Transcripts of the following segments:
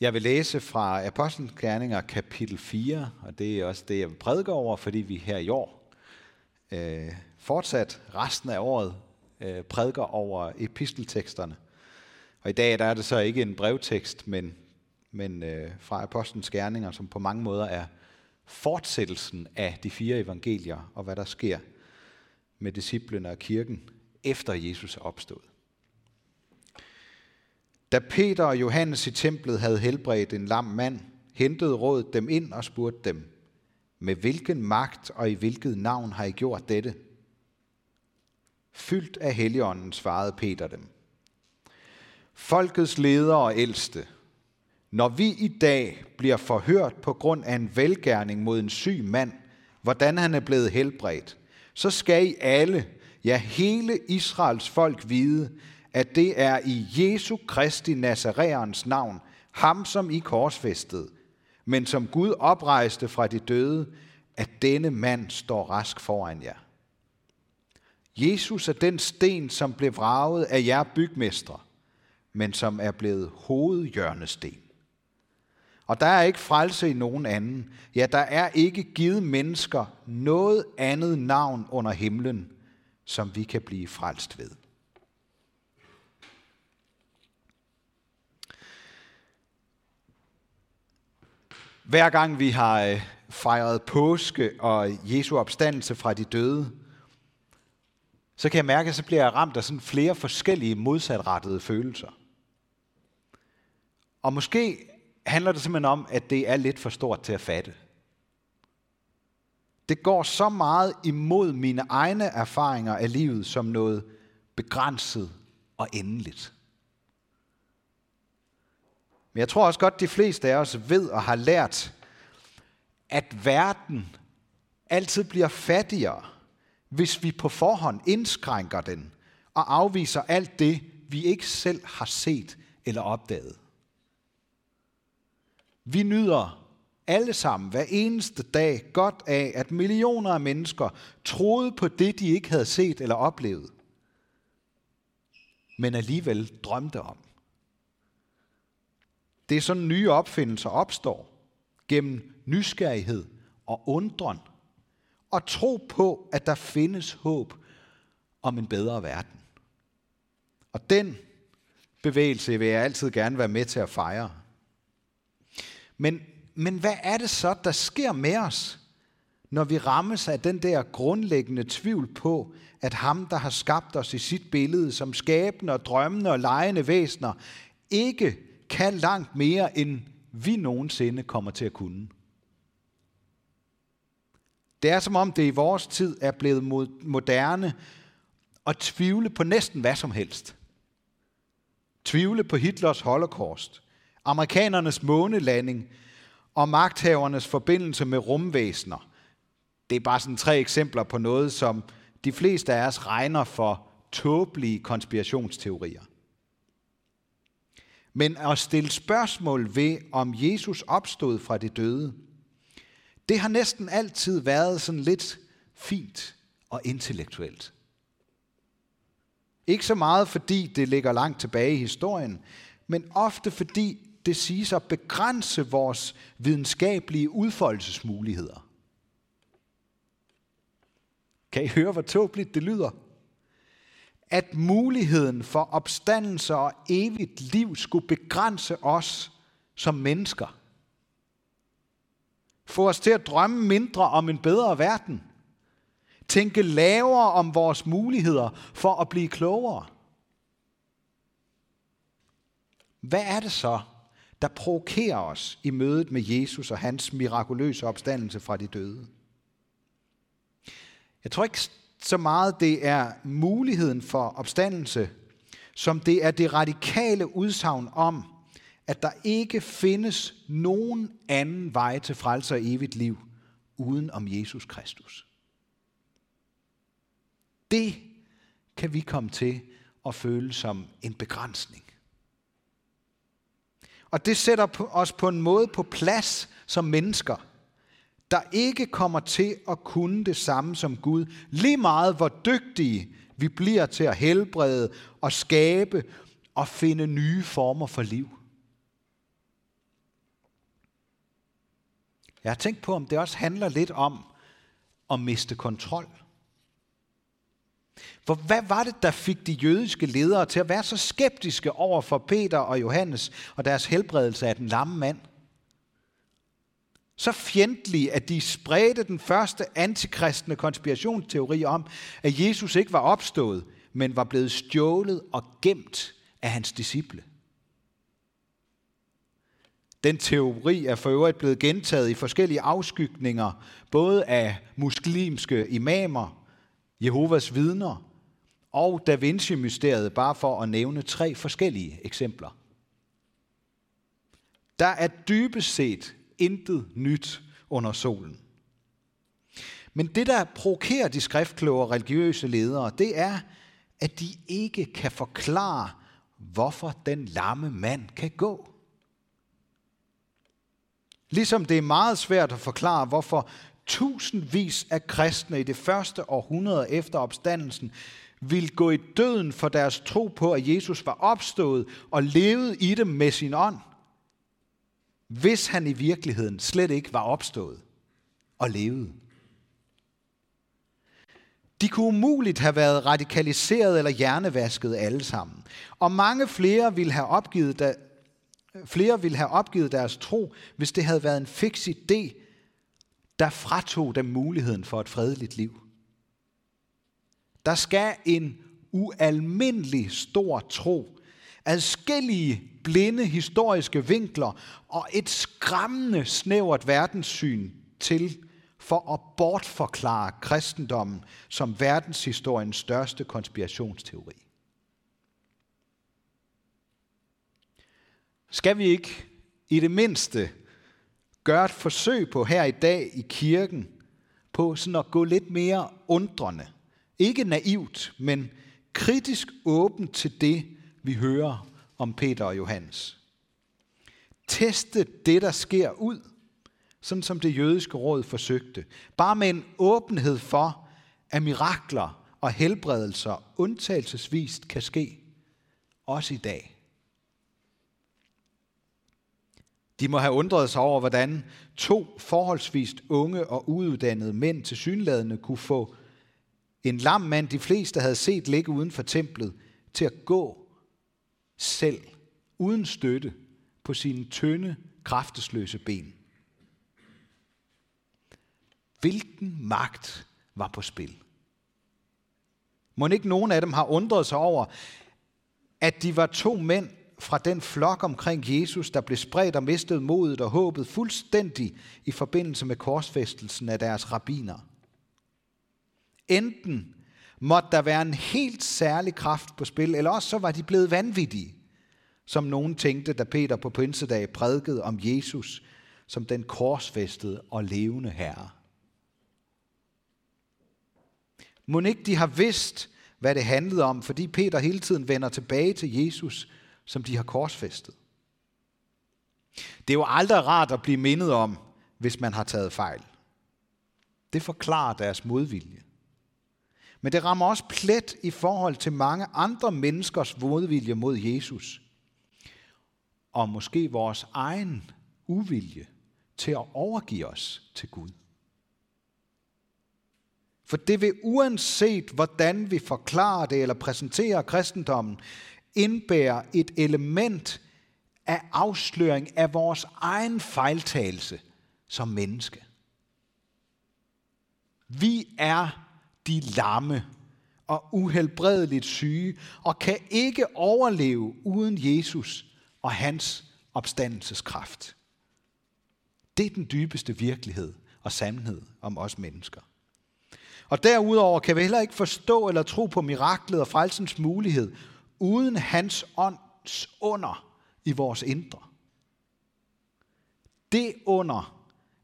Jeg vil læse fra Apostlenes Gerninger kapitel 4, og det er også det, jeg vil prædike over, fordi vi her i år øh, fortsat resten af året øh, prædiker over epistelteksterne. Og i dag der er det så ikke en brevtekst, men, men øh, fra Apostlenes Gerninger, som på mange måder er fortsættelsen af de fire evangelier, og hvad der sker med disciplene og kirken, efter Jesus er opstået. Da Peter og Johannes i templet havde helbredt en lam mand, hentede rådet dem ind og spurgte dem, med hvilken magt og i hvilket navn har I gjort dette? Fyldt af Helligånden svarede Peter dem. Folkets ledere og ældste, når vi i dag bliver forhørt på grund af en velgærning mod en syg mand, hvordan han er blevet helbredt, så skal I alle, ja hele Israels folk vide, at det er i Jesu Kristi Nazareans navn, ham som I korsfæstede, men som Gud oprejste fra de døde, at denne mand står rask foran jer. Jesus er den sten, som blev vraget af jer bygmestre, men som er blevet hovedhjørnesten. Og der er ikke frelse i nogen anden. Ja, der er ikke givet mennesker noget andet navn under himlen, som vi kan blive frelst ved. Hver gang vi har øh, fejret påske og Jesu opstandelse fra de døde, så kan jeg mærke, at så bliver jeg ramt af sådan flere forskellige modsatrettede følelser. Og måske handler det simpelthen om, at det er lidt for stort til at fatte. Det går så meget imod mine egne erfaringer af livet som noget begrænset og endeligt. Men jeg tror også godt, de fleste af os ved og har lært, at verden altid bliver fattigere, hvis vi på forhånd indskrænker den og afviser alt det, vi ikke selv har set eller opdaget. Vi nyder alle sammen hver eneste dag godt af, at millioner af mennesker troede på det, de ikke havde set eller oplevet, men alligevel drømte om. Det er sådan, nye opfindelser opstår gennem nysgerrighed og undren og tro på, at der findes håb om en bedre verden. Og den bevægelse vil jeg altid gerne være med til at fejre. Men, men hvad er det så, der sker med os, når vi rammes af den der grundlæggende tvivl på, at ham, der har skabt os i sit billede som skabende og drømmende og lejende væsener, ikke kan langt mere, end vi nogensinde kommer til at kunne. Det er som om det i vores tid er blevet moderne at tvivle på næsten hvad som helst. Tvivle på Hitlers holocaust, amerikanernes månelanding og magthavernes forbindelse med rumvæsener. Det er bare sådan tre eksempler på noget, som de fleste af os regner for tåbelige konspirationsteorier. Men at stille spørgsmål ved, om Jesus opstod fra de døde, det har næsten altid været sådan lidt fint og intellektuelt. Ikke så meget fordi det ligger langt tilbage i historien, men ofte fordi det siges at begrænse vores videnskabelige udfoldelsesmuligheder. Kan I høre, hvor tåbeligt det lyder? At muligheden for opstandelse og evigt liv skulle begrænse os som mennesker. Få os til at drømme mindre om en bedre verden. Tænke lavere om vores muligheder for at blive klogere. Hvad er det så, der provokerer os i mødet med Jesus og hans mirakuløse opstandelse fra de døde. Jeg tror ikke så meget, det er muligheden for opstandelse, som det er det radikale udsagn om, at der ikke findes nogen anden vej til frelse og evigt liv uden om Jesus Kristus. Det kan vi komme til at føle som en begrænsning. Og det sætter os på en måde på plads som mennesker, der ikke kommer til at kunne det samme som Gud. Lige meget hvor dygtige vi bliver til at helbrede og skabe og finde nye former for liv. Jeg har tænkt på, om det også handler lidt om at miste kontrol. For hvad var det, der fik de jødiske ledere til at være så skeptiske over for Peter og Johannes og deres helbredelse af den lamme mand? Så fjendtlige, at de spredte den første antikristne konspirationsteori om, at Jesus ikke var opstået, men var blevet stjålet og gemt af hans disciple. Den teori er for øvrigt blevet gentaget i forskellige afskygninger, både af muslimske imamer, Jehovas vidner og Da Vinci-mysteriet, bare for at nævne tre forskellige eksempler. Der er dybest set intet nyt under solen. Men det, der provokerer de skriftkloge og religiøse ledere, det er, at de ikke kan forklare, hvorfor den lamme mand kan gå. Ligesom det er meget svært at forklare, hvorfor tusindvis af kristne i det første århundrede efter opstandelsen ville gå i døden for deres tro på, at Jesus var opstået og levede i dem med sin ånd, hvis han i virkeligheden slet ikke var opstået og levede. De kunne umuligt have været radikaliseret eller hjernevasket alle sammen. Og mange flere ville have opgivet, der, flere ville have opgivet deres tro, hvis det havde været en fix idé, der fratog dem muligheden for et fredeligt liv. Der skal en ualmindelig stor tro, adskillige blinde historiske vinkler og et skræmmende snævert verdenssyn til for at bortforklare kristendommen som verdenshistoriens største konspirationsteori. Skal vi ikke i det mindste gøre et forsøg på her i dag i kirken, på sådan at gå lidt mere undrende. Ikke naivt, men kritisk åben til det, vi hører om Peter og Johannes. Teste det, der sker ud, sådan som det jødiske råd forsøgte. Bare med en åbenhed for, at mirakler og helbredelser undtagelsesvist kan ske, også i dag. De må have undret sig over, hvordan to forholdsvis unge og uuddannede mænd til synladende kunne få en lam mand, de fleste havde set ligge uden for templet, til at gå selv, uden støtte, på sine tynde, kraftesløse ben. Hvilken magt var på spil? Må ikke nogen af dem har undret sig over, at de var to mænd, fra den flok omkring Jesus, der blev spredt og mistede modet og håbet fuldstændig i forbindelse med korsfæstelsen af deres rabbiner. Enten måtte der være en helt særlig kraft på spil, eller også så var de blevet vanvittige, som nogen tænkte, da Peter på pinsedag prædikede om Jesus som den korsfæstede og levende herre. Må ikke de har vidst, hvad det handlede om, fordi Peter hele tiden vender tilbage til Jesus som de har korsfæstet. Det er jo aldrig rart at blive mindet om, hvis man har taget fejl. Det forklarer deres modvilje. Men det rammer også plet i forhold til mange andre menneskers modvilje mod Jesus. Og måske vores egen uvilje til at overgive os til Gud. For det vil uanset hvordan vi forklarer det eller præsenterer kristendommen, indbære et element af afsløring af vores egen fejltagelse som menneske. Vi er de lamme og uhelbredeligt syge, og kan ikke overleve uden Jesus og hans opstandelseskraft. Det er den dybeste virkelighed og sandhed om os mennesker. Og derudover kan vi heller ikke forstå eller tro på miraklet og frelsens mulighed, uden hans ånds under i vores indre. Det under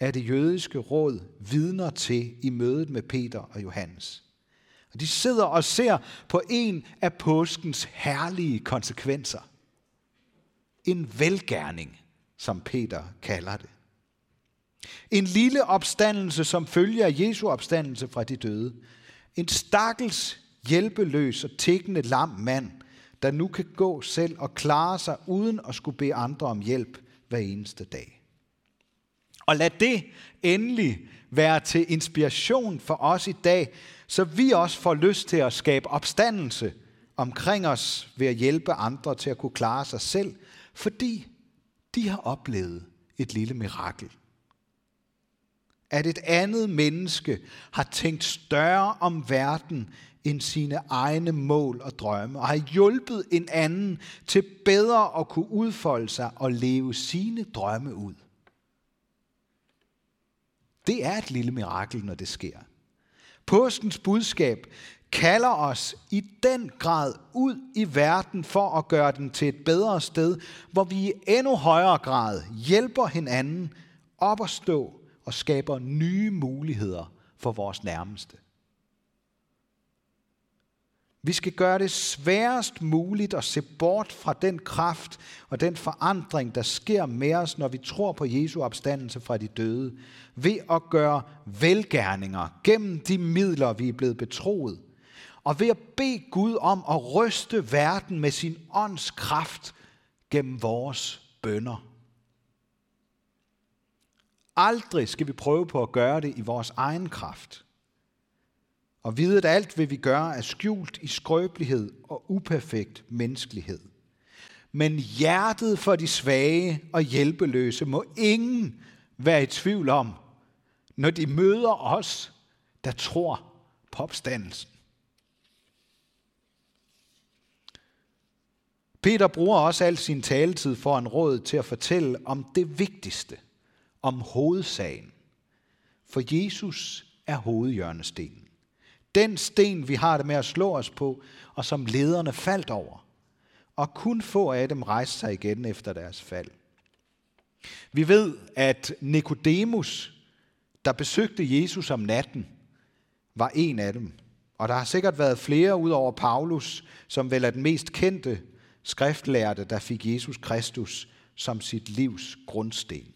er det jødiske råd vidner til i mødet med Peter og Johannes. Og de sidder og ser på en af påskens herlige konsekvenser. En velgærning, som Peter kalder det. En lille opstandelse, som følger af Jesu opstandelse fra de døde. En stakkels, hjælpeløs og tækkende lam mand, der nu kan gå selv og klare sig uden at skulle bede andre om hjælp hver eneste dag. Og lad det endelig være til inspiration for os i dag, så vi også får lyst til at skabe opstandelse omkring os ved at hjælpe andre til at kunne klare sig selv, fordi de har oplevet et lille mirakel. At et andet menneske har tænkt større om verden end sine egne mål og drømme, og har hjulpet en anden til bedre at kunne udfolde sig og leve sine drømme ud. Det er et lille mirakel, når det sker. Påskens budskab kalder os i den grad ud i verden for at gøre den til et bedre sted, hvor vi i endnu højere grad hjælper hinanden op at stå og skaber nye muligheder for vores nærmeste. Vi skal gøre det sværest muligt at se bort fra den kraft og den forandring, der sker med os, når vi tror på Jesu opstandelse fra de døde, ved at gøre velgærninger gennem de midler, vi er blevet betroet, og ved at bede Gud om at ryste verden med sin ånds kraft gennem vores bønder. Aldrig skal vi prøve på at gøre det i vores egen kraft. Og vide, at alt, hvad vi gør, er skjult i skrøbelighed og uperfekt menneskelighed. Men hjertet for de svage og hjælpeløse må ingen være i tvivl om, når de møder os, der tror på opstandelsen. Peter bruger også al sin taletid for en råd til at fortælle om det vigtigste, om hovedsagen. For Jesus er hovedhjørnestenen. Den sten, vi har det med at slå os på, og som lederne faldt over. Og kun få af dem rejste sig igen efter deres fald. Vi ved, at Nikodemus, der besøgte Jesus om natten, var en af dem. Og der har sikkert været flere ud over Paulus, som vel er den mest kendte skriftlærte, der fik Jesus Kristus som sit livs grundsten.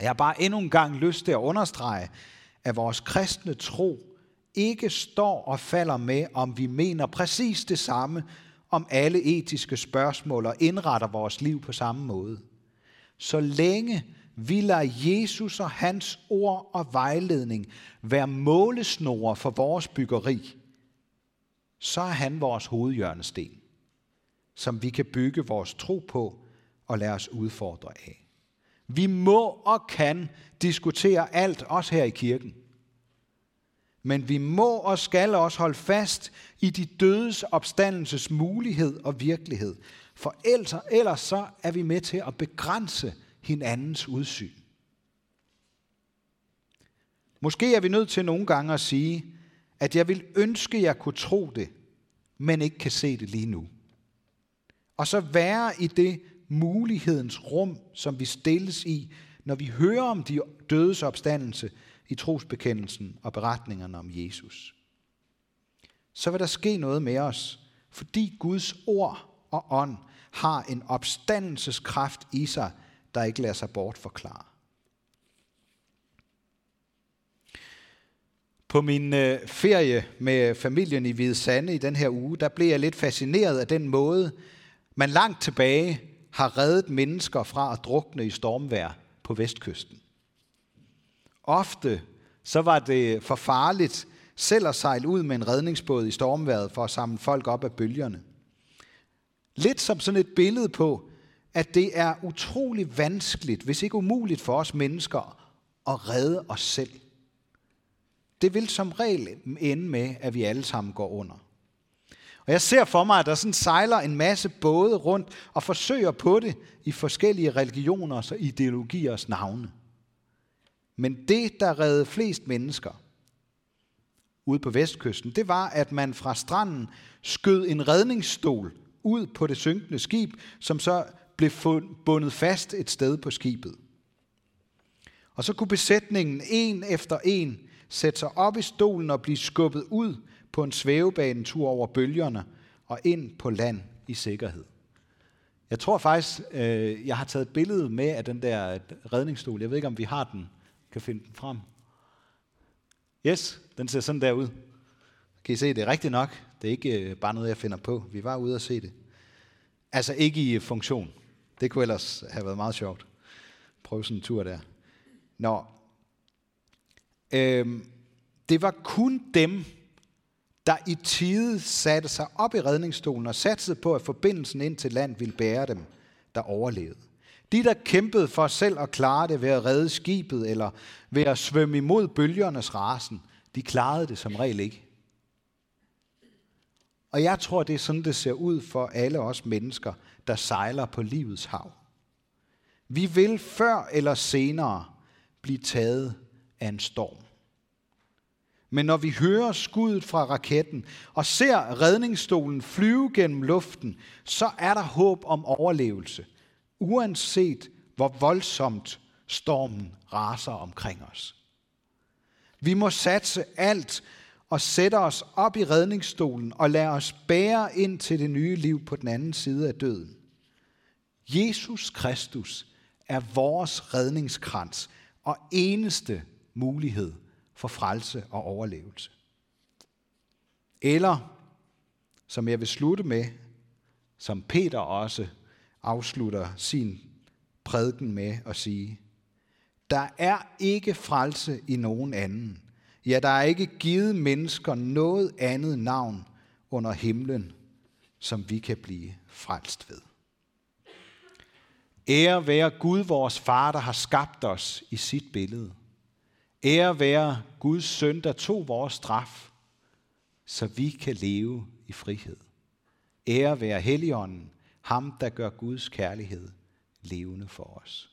Jeg har bare endnu en gang lyst til at understrege, at vores kristne tro ikke står og falder med, om vi mener præcis det samme om alle etiske spørgsmål og indretter vores liv på samme måde. Så længe vi lader Jesus og hans ord og vejledning være målesnore for vores byggeri, så er han vores hovedhjørnesten, som vi kan bygge vores tro på og lade os udfordre af. Vi må og kan diskutere alt, også her i kirken. Men vi må og skal også holde fast i de dødes opstandelses mulighed og virkelighed. For ellers, ellers så er vi med til at begrænse hinandens udsyn. Måske er vi nødt til nogle gange at sige, at jeg vil ønske, at jeg kunne tro det, men ikke kan se det lige nu. Og så være i det mulighedens rum, som vi stilles i, når vi hører om de dødes opstandelse, i trosbekendelsen og beretningerne om Jesus. Så vil der ske noget med os, fordi Guds ord og ånd har en opstandelseskraft i sig, der ikke lader sig bortforklare. På min øh, ferie med familien i Hvide Sande i den her uge, der blev jeg lidt fascineret af den måde, man langt tilbage har reddet mennesker fra at drukne i stormvær på vestkysten. Ofte så var det for farligt selv at sejle ud med en redningsbåd i stormværet for at samle folk op af bølgerne. Lidt som sådan et billede på, at det er utrolig vanskeligt, hvis ikke umuligt for os mennesker, at redde os selv. Det vil som regel ende med, at vi alle sammen går under. Og jeg ser for mig, at der sådan sejler en masse både rundt og forsøger på det i forskellige religioners og ideologiers navne. Men det, der redde flest mennesker ude på vestkysten, det var, at man fra stranden skød en redningsstol ud på det synkende skib, som så blev bundet fast et sted på skibet. Og så kunne besætningen en efter en sætte sig op i stolen og blive skubbet ud på en svævebanetur over bølgerne og ind på land i sikkerhed. Jeg tror faktisk, øh, jeg har taget et billede med af den der redningsstol. Jeg ved ikke, om vi har den kan finde den frem. Yes, den ser sådan der ud. Kan I se, det er rigtigt nok. Det er ikke øh, bare noget, jeg finder på. Vi var ude og se det. Altså ikke i øh, funktion. Det kunne ellers have været meget sjovt. prøve sådan en tur der. Nå. Øhm, det var kun dem, der i tide satte sig op i redningsstolen og satsede på, at forbindelsen ind til land ville bære dem, der overlevede. De, der kæmpede for selv at klare det ved at redde skibet eller ved at svømme imod bølgernes rasen, de klarede det som regel ikke. Og jeg tror, det er sådan, det ser ud for alle os mennesker, der sejler på livets hav. Vi vil før eller senere blive taget af en storm. Men når vi hører skuddet fra raketten og ser redningsstolen flyve gennem luften, så er der håb om overlevelse, uanset hvor voldsomt stormen raser omkring os. Vi må satse alt og sætte os op i redningsstolen og lade os bære ind til det nye liv på den anden side af døden. Jesus Kristus er vores redningskrans og eneste mulighed for frelse og overlevelse. Eller, som jeg vil slutte med, som Peter også afslutter sin prædiken med at sige, der er ikke frelse i nogen anden. Ja, der er ikke givet mennesker noget andet navn under himlen, som vi kan blive frelst ved. Ære være Gud, vores far, der har skabt os i sit billede. Ære være Guds søn, der tog vores straf, så vi kan leve i frihed. Ære være Helligånden, ham der gør Guds kærlighed levende for os.